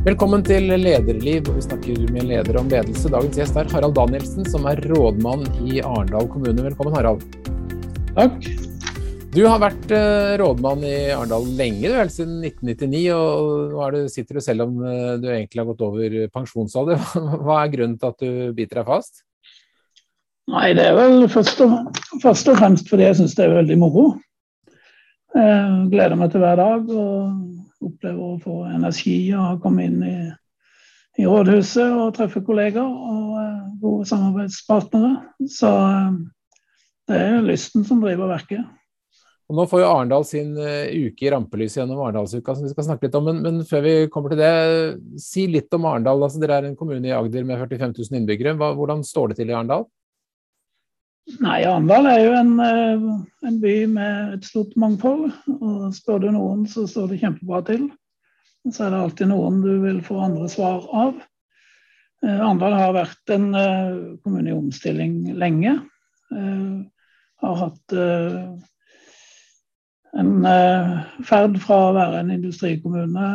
Velkommen til Lederliv, hvor vi snakker med ledere om ledelse. Dagens gjest er Harald Danielsen, som er rådmann i Arendal kommune. Velkommen, Harald. Takk. Du har vært eh, rådmann i Arendal lenge, du, helt siden 1999. Og nå du, sitter du selv om eh, du egentlig har gått over pensjonsalder. Hva er grunnen til at du biter deg fast? Nei, det er vel først og, først og fremst fordi jeg syns det er veldig moro. Jeg gleder meg til hver dag og opplever å få energi og komme inn i, i rådhuset og treffe kolleger og uh, gode samarbeidspartnere. Så uh, det er lysten som driver verket. Og nå får jo Arendal sin uh, uke i rampelyset gjennom Arendalsuka, som vi skal snakke litt om. Men, men, før vi kommer til det, si litt om Arendal. Altså, dere er en kommune i Agder med 45 000 innbyggere. Hva, hvordan står det til i Arendal? Nei, Arendal er jo en, eh, en, by med et stort mangfold. og Spør du noen, så står det kjempebra til. Så er det alltid noen du vil få andre svar av. Eh, Arendal har vært en eh, kommune i omstilling lenge. Har hatt en ferd fra å være en industrikommune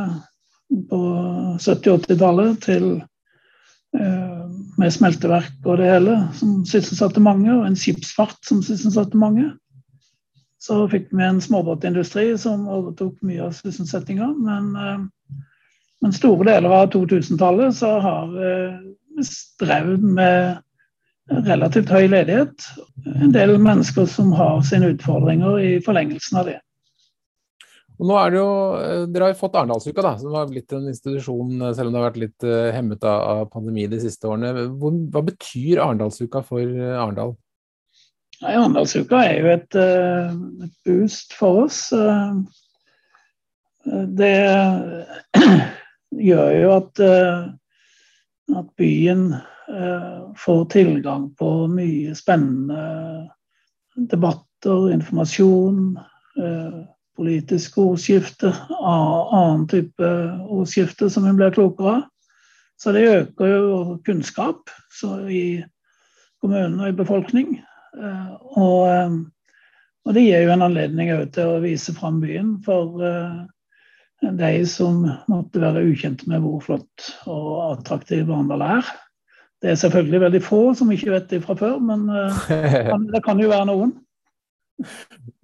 på 70- 80-tallet til med smelteverk og det hele, som sysselsatte mange, og en skipsfart som sysselsatte mange. Så fikk vi en småbåtindustri som overtok mye av sysselsettinga. Men, eh, men, store deler av 2000-tallet så har eh, vi strevd med relativt høy ledighet. En del mennesker som har sine utfordringer i forlengelsen av det. Og nå er det jo, eh, Dere har jo fått Arendalsuka, da, som har blitt en institusjon, eh, selv om det har vært litt uh, hemmet av, pandemi de siste årene. Hva betyr Arendalsuka for Arendal? Ja, Arendalsuka er jo et, et, boost for oss. det gjør jo at, at byen får tilgang på mye spennende debatter, informasjon. Politisk ordskifte, annen type ordskifte som hun blir klokere av. Så det øker jo kunnskap i kommunen og i befolkning. Eh, og, eh, og, det gir jo en anledning til å vise fram byen for eh, de som måtte være ukjente med hvor flott og attraktiv Arendal er. Det er selvfølgelig veldig få som ikke vet det fra før, men det kan jo være noen.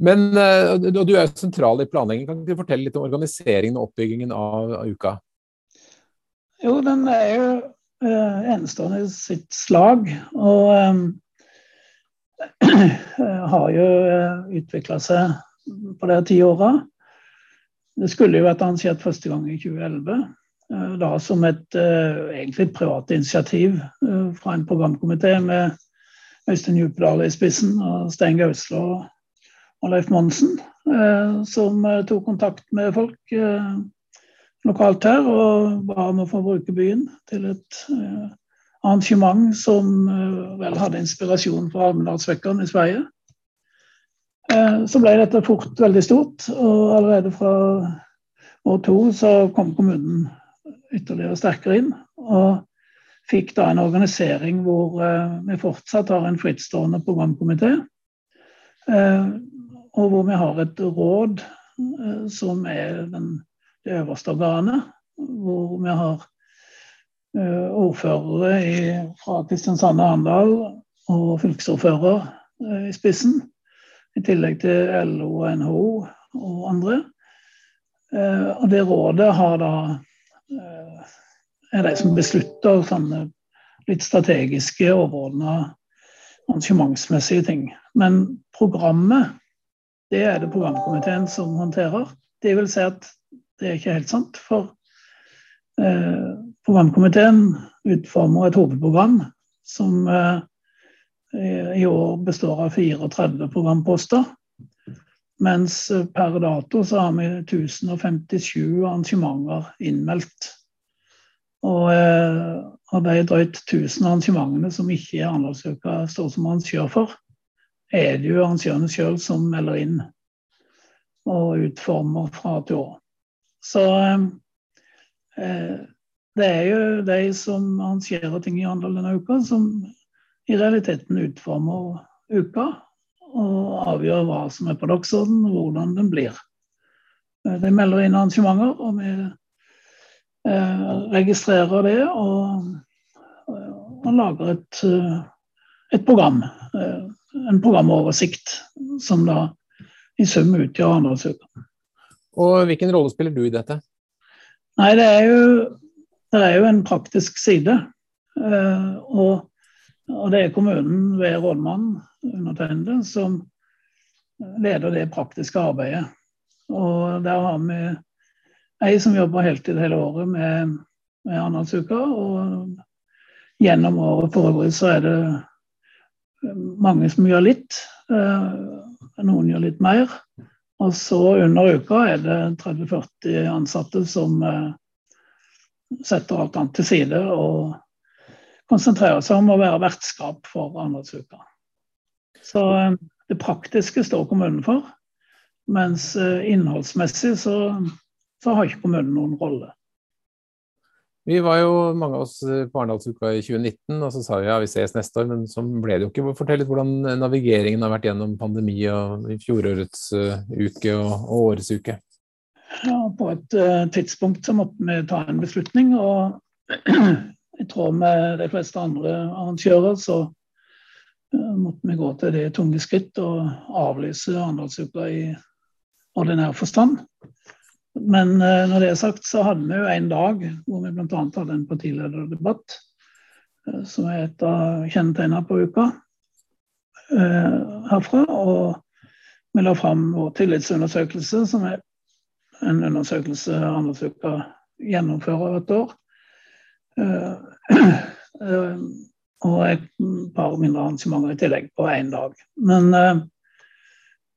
Men eh, og du er jo sentral i planleggingen. Kan du fortelle litt om organiseringen og oppbyggingen av, av uka? Jo, den er jo uh, enestående i sitt slag. Og um, har jo uh, utvikla seg på de ti åra. Det skulle jo vært arrangert første gang i 2011. Uh, da som et uh, egentlig privat initiativ fra en programkomité med Øystein Djupedal i spissen og Stein Gauslo og Leif Monsen, eh, som eh, tok kontakt med folk eh, lokalt her og ba om å få bruke byen til et arrangement som vel hadde inspirasjon fra Almedalsvekkeren i Sverige. Så ble dette fort veldig stort, og allerede fra år to så kom kommunen ytterligere sterkere inn. Og fikk da en organisering hvor vi fortsatt har en frittstående programkomité og hvor vi har et råd eh, som er den, det øverste organet. Hvor vi har uh, ordførere fra Kristiansand og Arendal og fylkesordfører uh, i spissen. I tillegg til LO og NHO og andre. Og det rådet har da er de som beslutter sånne litt strategiske, overordna arrangementsmessige ting. Men programmet det er det programkomiteen som håndterer. Det vil si at det er ikke helt sant. For eh, programkomiteen utformer et hovedprogram som eh, i år består av 34 programposter. Mens per dato så har vi 1057 arrangementer innmeldt. Og eh, av de drøyt 1000 arrangementene som ikke Arendalsuka står som arrangør for, er det jo arrangørene sjøl som melder inn og utformer fra til år. Så eh, det er jo de som arrangerer ting i handel denne uka, som i realiteten utformer uka og avgjør hva som er på dagsordenen, og hvordan den blir. Eh, de melder inn arrangementer, og vi registrerer det og, og lager et, et program. En programoversikt som da i sum utgjør Arendalsuka. Og hvilken rolle spiller du i dette? Nei, det er jo, det er jo en praktisk side. Og, og, det er kommunen ved rådmannen, undertegnede, som leder det praktiske arbeidet. Og der har vi ei som jobber heltid hele året med, med Arendalsuka. Og gjennom året for øvrig så er det mange som gjør litt. Noen gjør litt mer. Og så under uka er det 30-40 ansatte som eh, setter alt annet til side og konsentrerer seg om å være vertskap for Arendalsuka. Så eh, det praktiske står kommunen for, mens eh, innholdsmessig så, så har ikke kommunen noen rolle. Vi var jo mange av oss eh, på Arendalsuka i 2019, og så sa vi ja, vi ses neste år, men så ble det jo ikke. Fortell litt hvordan navigeringen har vært gjennom pandemi og fjorårets uh, uke og, og, årets uke. Ja, På et uh, tidspunkt så måtte vi ta en beslutning, og i tråd med de fleste andre arrangører så uh, måtte vi gå til det tunge skritt og avlyse Arendalsuka i ordinær forstand. Men uh, når det er sagt, så hadde vi jo en dag hvor vi bl.a. hadde en partilederdebatt, uh, som er et av kjennetegnene på uka uh, herfra. Og vi la fram vår tillitsundersøkelse, som er en undersøkelse Arendalsuka gjennomfører hvert år. og et par mindre arrangementer i tillegg på én dag. Men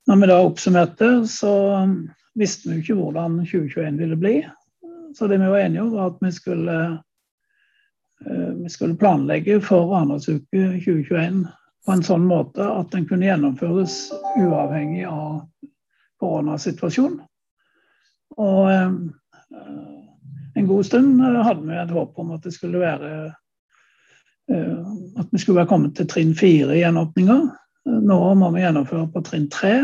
når vi da oppsummerte, så visste vi jo ikke hvordan 2021 ville bli. Så det vi var enige om, var at vi skulle, eh, vi skulle planlegge for Arendalsuke 2021 på en sånn måte at den kunne gjennomføres uavhengig av koronasituasjonen. Og eh, en god stund hadde vi et håp om at det skulle være eh, at vi skulle være kommet til trinn fire i gjenåpninga. Nå må vi gjennomføre på trinn tre.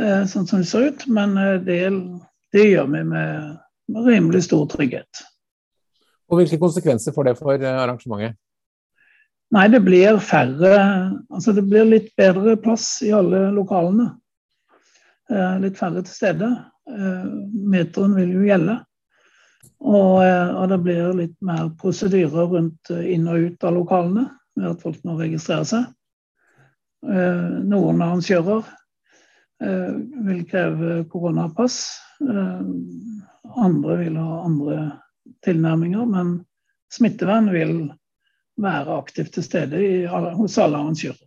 Eh, sånn som det ser ut. Men eh, det, det gjør vi med, med rimelig stor trygghet. Og Hvilke konsekvenser får det for eh, arrangementet? Nei, det blir færre Altså det blir litt bedre plass i alle lokalene. litt færre til stede. meteren vil jo gjelde. Og, og, det blir litt mer prosedyrer rundt inn og ut av lokalene ved at folk må registrere seg. Noen arrangører Eh, vil kreve koronapass. Eh, andre vil ha andre tilnærminger, men smittevern vil være aktivt til stede hos alle arrangører.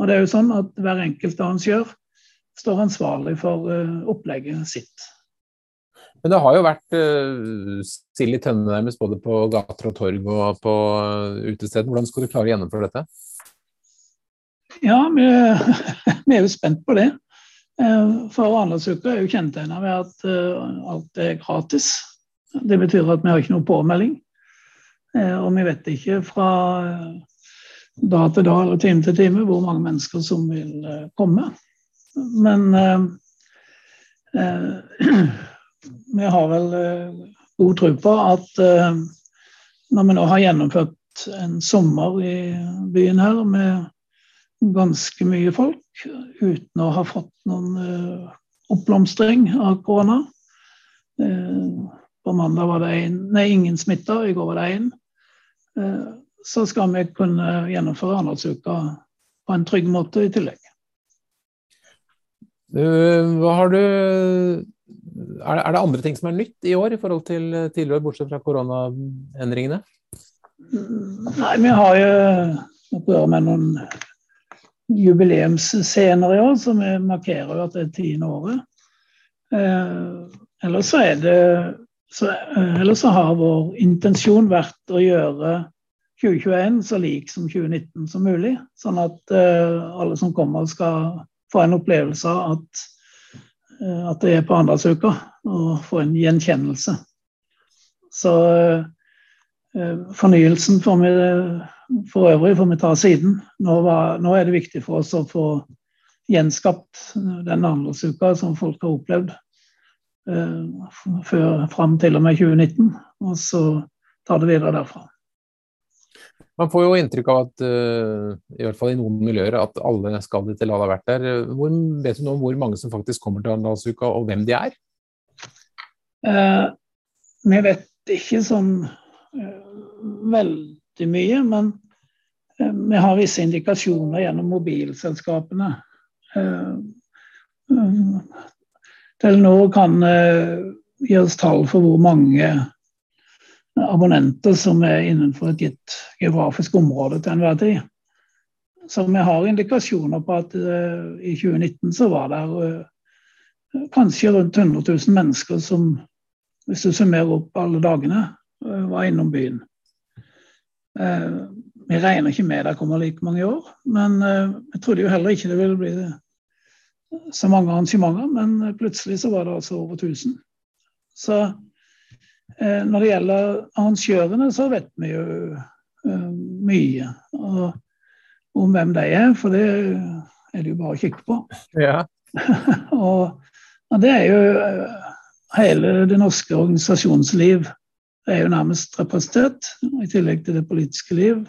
Og det er jo sånn at Hver enkelt arrangør står ansvarlig for opplegget sitt. Men det har jo vært uh, sild i tønne nærmest både på gater og torg og på uh, utesteder. Hvordan skal du klare å gjennomføre dette? Ja, vi, vi er jo spent på det. Eh, for Arendalsuka er jo kjennetegna ved at eh, alt er gratis. Det betyr at vi har ikke noe påmelding. Eh, og vi vet ikke fra dag til dag eller time til time hvor mange mennesker som vil komme. Men vi har vel god tro på at når vi nå har gjennomført en sommer i byen her med ganske mye folk uten å ha fått noen uh, oppblomstring av korona. Uh, på mandag var det en, nei, ingen smitta, i går var det én. Eh, så skal vi kunne gjennomføre Arendalsuka på en trygg måte i tillegg. Hva har du er det, det andre ting som er nytt i år i forhold til tidligere, bortsett fra koronaendringene? Nei, vi har jo å med noen jubileumsscener i år, så vi markerer jo at det er tiende året. Eh, ellers så er det så, eh, Ellers så har vår intensjon vært å gjøre 2021 så lik som 2019 som mulig. Sånn at eh, alle som kommer, skal få en opplevelse av at, at det er på Arendalsuka, og få en gjenkjennelse. Så fornyelsen får vi for øvrig får vi ta siden. Nå, var, nå, er det viktig for oss å få gjenskapt den annerledsuka som folk har opplevd. før, fram til og med 2019. Og så tar det videre derfra. Man får jo inntrykk av at, i hvert fall i noen miljøer, at alle skal dit eller alle har vært der. Hvor, vet du noe om hvor mange som faktisk kommer til Arendalsuka, og hvem de er? Eh, vi vet ikke sånn eh, veldig mye, men eh, vi har visse indikasjoner gjennom mobilselskapene. Eh, Telenor kan eh, gi oss tall for hvor mange abonnenter som er innenfor et gitt geografisk område til enhver tid. Så vi har indikasjoner på at i 2019 så var det kanskje rundt 100 000 mennesker som, hvis du summerer opp alle dagene, var innom byen. Vi regner ikke med det kommer like mange i år, men jeg trodde jo heller ikke det ville bli så mange arrangementer. Men plutselig så var det altså over 1000. Så Eh, når det gjelder arrangørene, så vet vi jo mye. mye om hvem de er, for det er det jo bare å kikke på. Ja. og, og, det er jo eh, hele det norske organisasjonsliv er jo nærmest representert, i tillegg til det politiske liv.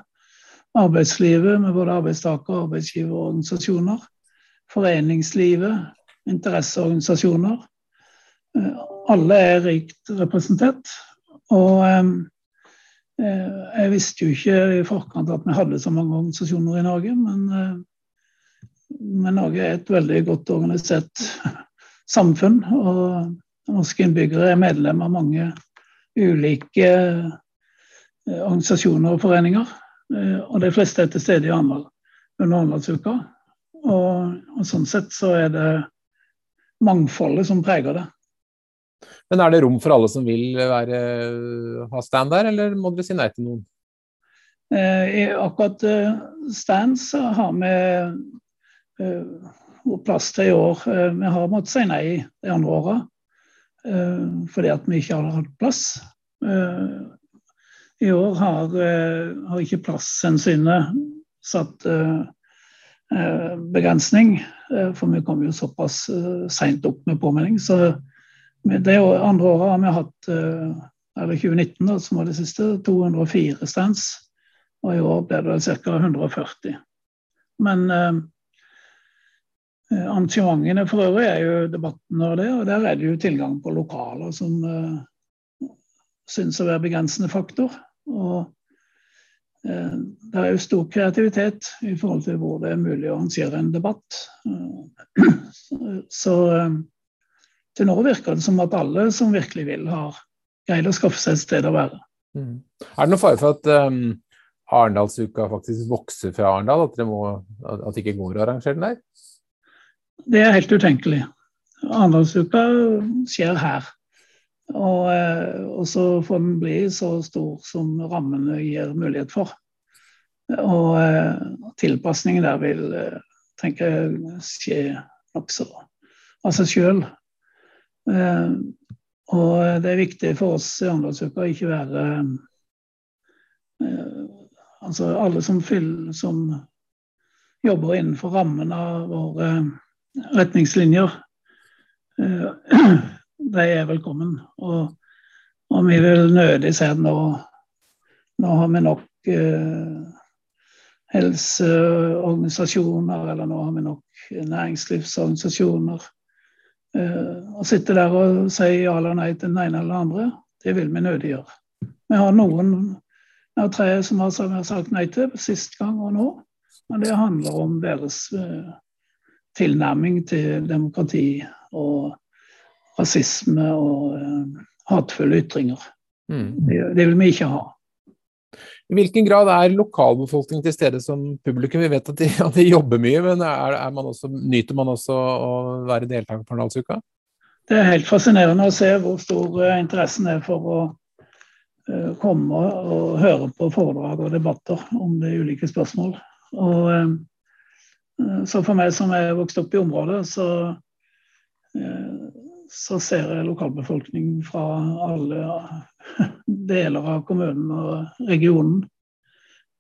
Arbeidslivet med både arbeidstaker- og arbeidsgiverorganisasjoner. Foreningslivet, interesseorganisasjoner alle er rikt representert. Og eh, jeg visste jo ikke i forkant at vi hadde så mange organisasjoner i Norge, men, eh, men Norge er et veldig godt organisert samfunn. Og norske innbyggere er medlem av mange ulike eh, organisasjoner og foreninger. Eh, og de fleste er til stede i Arendal under Arendalsuka. Og, og sånn sett så er det mangfoldet som preger det. Men er det rom for alle som vil være, ha stand der, eller må dere si nei til noen? Eh, I akkurat stand så har vi plass til i år. Vi har måttet si nei de andre åra fordi at vi ikke har hatt plass. I år har, har ikke plasshensynet satt begrensning, for vi kom jo såpass seint opp med påmelding. så det andre året har vi hatt, eh, eller 2019, da, som var det siste, 204 stands. Og i år ble det ca. 140. Men eh, eh, arrangementene for øvrig er jo debatten og det, og der er det jo tilgang på lokaler som uh, syns å være begrensende faktor. Og uh, det er jo stor kreativitet i forhold til hvor det er mulig å arrangere en debatt. så, så til nå virker det som at alle som virkelig vil, har greid å skaffe seg et sted å være. Mm. Er det noen fare for at um, Arendalsuka faktisk vokser fra Arendal? At, at det ikke går å arrangere den der? Det er helt utenkelig. Arendalsuka skjer her. Og, eh, og, så får den bli så stor som rammene gir mulighet for. Og eh, tilpasningen der vil, eh, tenker jeg, skje nokså av seg sjøl. Og det er viktig for oss i Arendalsuka å ikke være Altså alle som, fyller, som jobber innenfor rammen av våre retningslinjer, eh, de er velkommen. Og, og vi vil nødig si at nå, nå har vi nok helseorganisasjoner, eller nå har vi nok næringslivsorganisasjoner Eh, å sitte der og si ja eller nei til den ene eller den andre, det vil vi nødig gjøre. Vi har noen vi har tre som har sagt nei til sist gang og nå. Men det handler om deres uh, tilnærming til demokrati og rasisme og uh, hatefulle ytringer. Mm. Det, det, vil vi ikke ha. I hvilken grad er lokalbefolkningen til stede som publikum? Vi vet at de, at de jobber mye, men er, er man også, nyter man også å være deltaker på Arendalsuka? Det er helt fascinerende å se hvor stor uh, interessen er for å uh, komme og høre på foredrag og debatter om de ulike spørsmål. Og, så for meg som er vokst opp i området, så, så ser jeg lokalbefolkning fra alle deler av kommunen og regionen.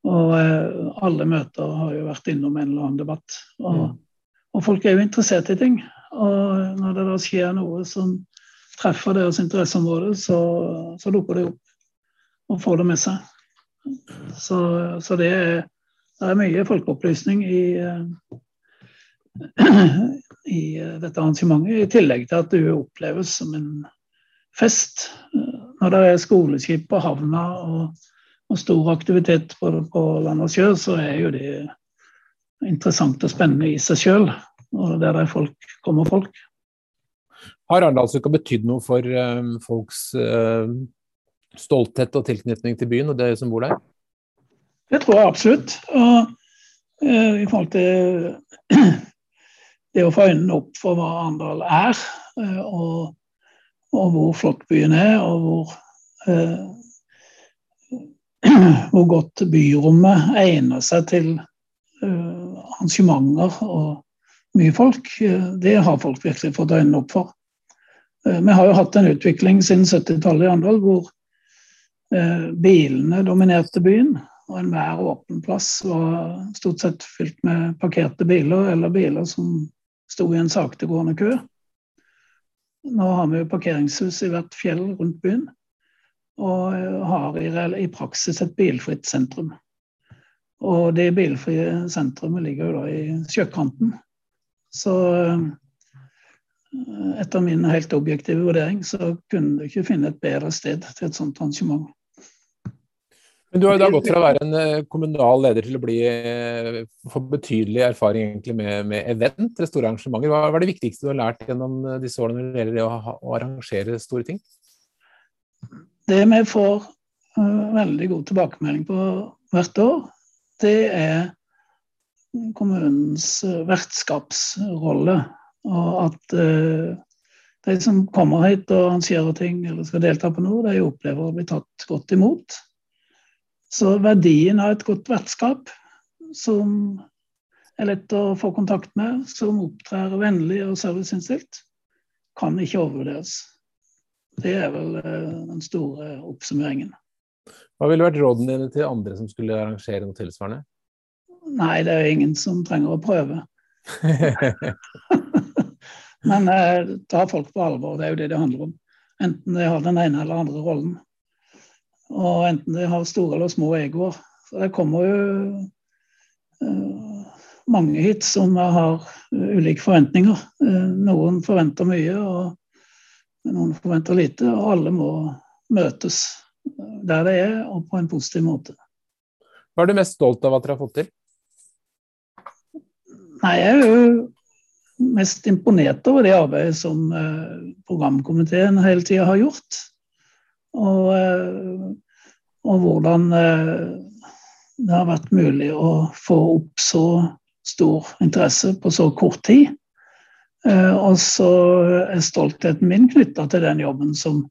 Og eh, alle møter har jo vært innom en eller annen debatt. Og, mm. og, folk er jo interessert i ting. Og når det da skjer noe som treffer deres interesseområde, så, så dukker det opp og får det med seg. Så, så det, er, det, er, mye folkeopplysning i, i dette arrangementet, i tillegg til at det oppleves som en fest. Når det er skoleskip på havna og, og stor aktivitet på, på land og sjø, så er jo det interessant og spennende i seg sjøl. Og der det folk, kommer folk. Har Arendalsuka betydd noe for folks stolthet og tilknytning til byen og det som bor der? Det tror jeg absolutt. Og uh, i forhold til det å få øynene opp for hva Arendal er, uh, og, og, hvor flott byen er, og hvor hvor godt byrommet egner seg til arrangementer og mye folk. Det har folk virkelig fått øynene opp for. Vi har jo hatt en utvikling siden 70-tallet i Andal hvor bilene dominerte byen. Og enhver åpen plass var stort sett fylt med parkerte biler, eller biler som sto i en saktegående kø. Nå har vi jo parkeringshus i hvert fjell rundt byen, og eh, har i, i praksis et bilfritt sentrum. Og det bilfrie sentrumet ligger jo da i sjøkanten. Så etter min helt objektive vurdering, så kunne du ikke finne et bedre sted til et sånt arrangement. Men Du har jo da gått fra å være en eh, kommunal leder til å bli, eh, få betydelig erfaring egentlig med, med event, eller store arrangementer. Hva var det viktigste du har lært gjennom eh, disse årene når det gjelder å, å arrangere store ting? Det vi får uh, veldig god tilbakemelding på hvert år, det er kommunens vertskapsrolle og at uh, de som kommer hit og arrangerer ting eller skal delta på noe, de opplever å bli tatt godt imot. Så verdien av et godt vertskap som er lett å få kontakt med, som opptrer vennlig og serviceinnstilt, kan ikke overvurderes. Det er vel uh, den store oppsummeringen. Hva ville vært rådene dine til andre som skulle arrangere noe tilsvarende? Nei, det er ingen som trenger å prøve. Men eh, ta folk på alvor, det er jo det det handler om. Enten de har den ene eller andre rollen. Og enten de har store eller små egoer. Så det kommer jo uh, mange hit som har ulike forventninger. Uh, noen forventer mye, og noen forventer lite. Og alle må møtes der det er, og på en positiv måte. Hva er du mest stolt av at dere har fått til? Nei, jeg er jo mest imponert over det arbeidet som eh, programkomiteen hele tida har gjort. Og, eh, og, hvordan eh, det har vært mulig å få opp så stor interesse på så kort tid. Og så er stoltheten min knytta til den jobben som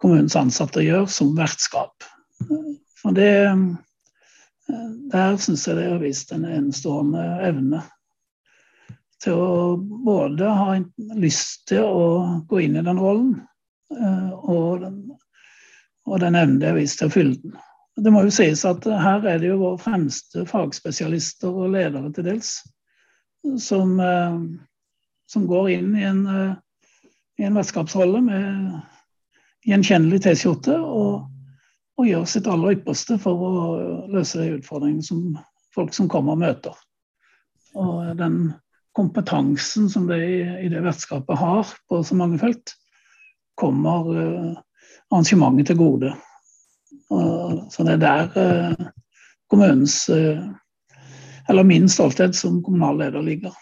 kommunens ansatte gjør som vertskap. For det Der syns jeg det har vist en enestående evne til å både ha lyst til å gå inn i den rollen, eh, og og den evnen de har vist til å fylle den. Det må jo sies at her er det jo våre fremste fagspesialister og ledere til dels som, eh, som går inn i en, eh, i en vertskapsrolle med gjenkjennelig T-skjorte og, og, gjør sitt aller ypperste for å løse de utfordringene som folk som kommer, møter. Og den kompetansen som de i det vertskapet har på så mange felt, kommer uh, arrangementet til gode. Så det er der uh, kommunens Eller min stolthet som kommunal leder ligger.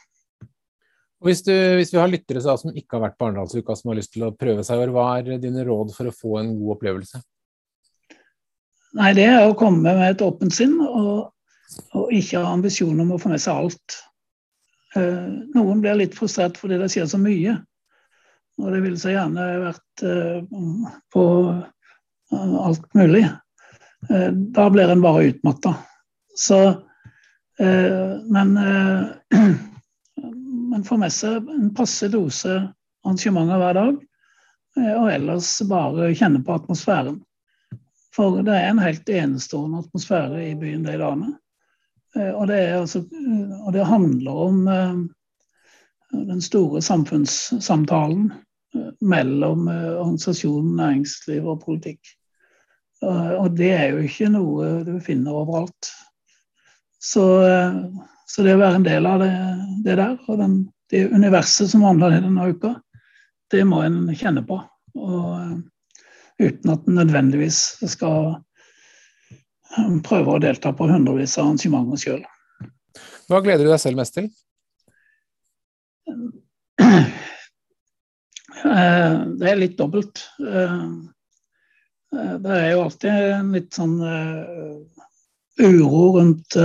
Hvis, du, hvis, vi har lyttere som ikke har vært på Arendalsuka, som har lyst til å prøve seg i år, hva er dine råd for å få en god opplevelse? Nei, Det er å komme med et åpent sinn og, og ikke ha ambisjoner om å få med seg alt. Eh, noen blir litt frustrert fordi det skjer så mye. Og det ville så gjerne vært eh, på eh, alt mulig. Da blir en bare utmatta. Så Men man får med seg en passe dose arrangementer hver dag. Og ellers bare kjenne på atmosfæren. For det er en helt enestående atmosfære i byen de dagene. Eh, og altså, og det handler om eh, den store samfunnssamtalen mellom organisasjon, næringsliv og politikk. Og det er jo ikke noe du finner overalt. Så, så det å være en del av det, det der, og den, det universet som handler i denne uka, det må en kjenne på. Og, uten at en nødvendigvis skal prøve å delta på hundrevis av arrangementer sjøl. Hva gleder du deg selv mest til? Eh, det er litt dobbelt. Eh, eh, det er jo alltid en litt sånn uro rundt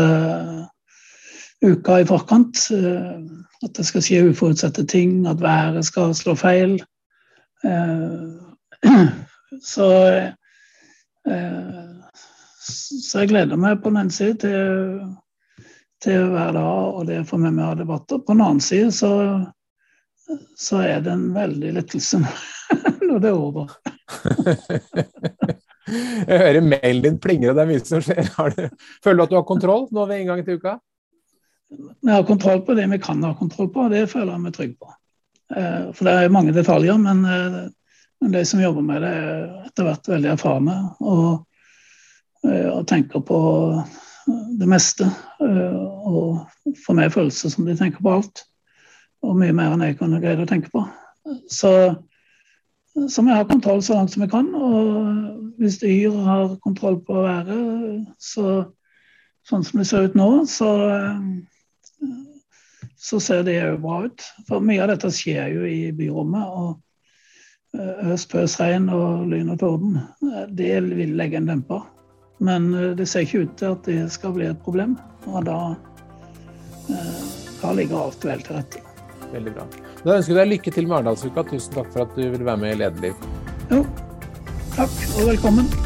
uka i forkant. At det skal skje uforutsette ting, at været skal slå feil. Så så jeg gleder meg på den ene siden til, til hver dag og det å få med meg debatter. På den annen side så, så er det en veldig lettelse når det er over. jeg hører mailen din plinger, og det er mye som skjer. Du, føler du at du har kontroll nå ved inngangen til uka? Vi har kontroll på det vi kan ha kontroll på, og det føler jeg meg trygg på. Eh, for det er mange detaljer, men eh, de som jobber med det, er etter hvert veldig erfarne. Og Eh, og tenker på det meste. Og får mer følelser som de tenker på alt. Og mye mer enn jeg kunne greid å tenke på. Så, så vi har kontroll så langt som vi kan. Og hvis yr har kontroll på været, så sånn som det ser ut nå, så, så ser det jo bra ut. For mye av dette skjer jo i byrommet. og Øst, pøs, regn og lyn og torden, det vil legge en demper. Men det ser ikke ut til at det skal bli et problem. Og da, da ligger alt vel til rette. Veldig bra. Da ønsker vi deg lykke til med Arendalsuka. Tusen takk for at du ville være med i Lederliv. Jo, takk og velkommen.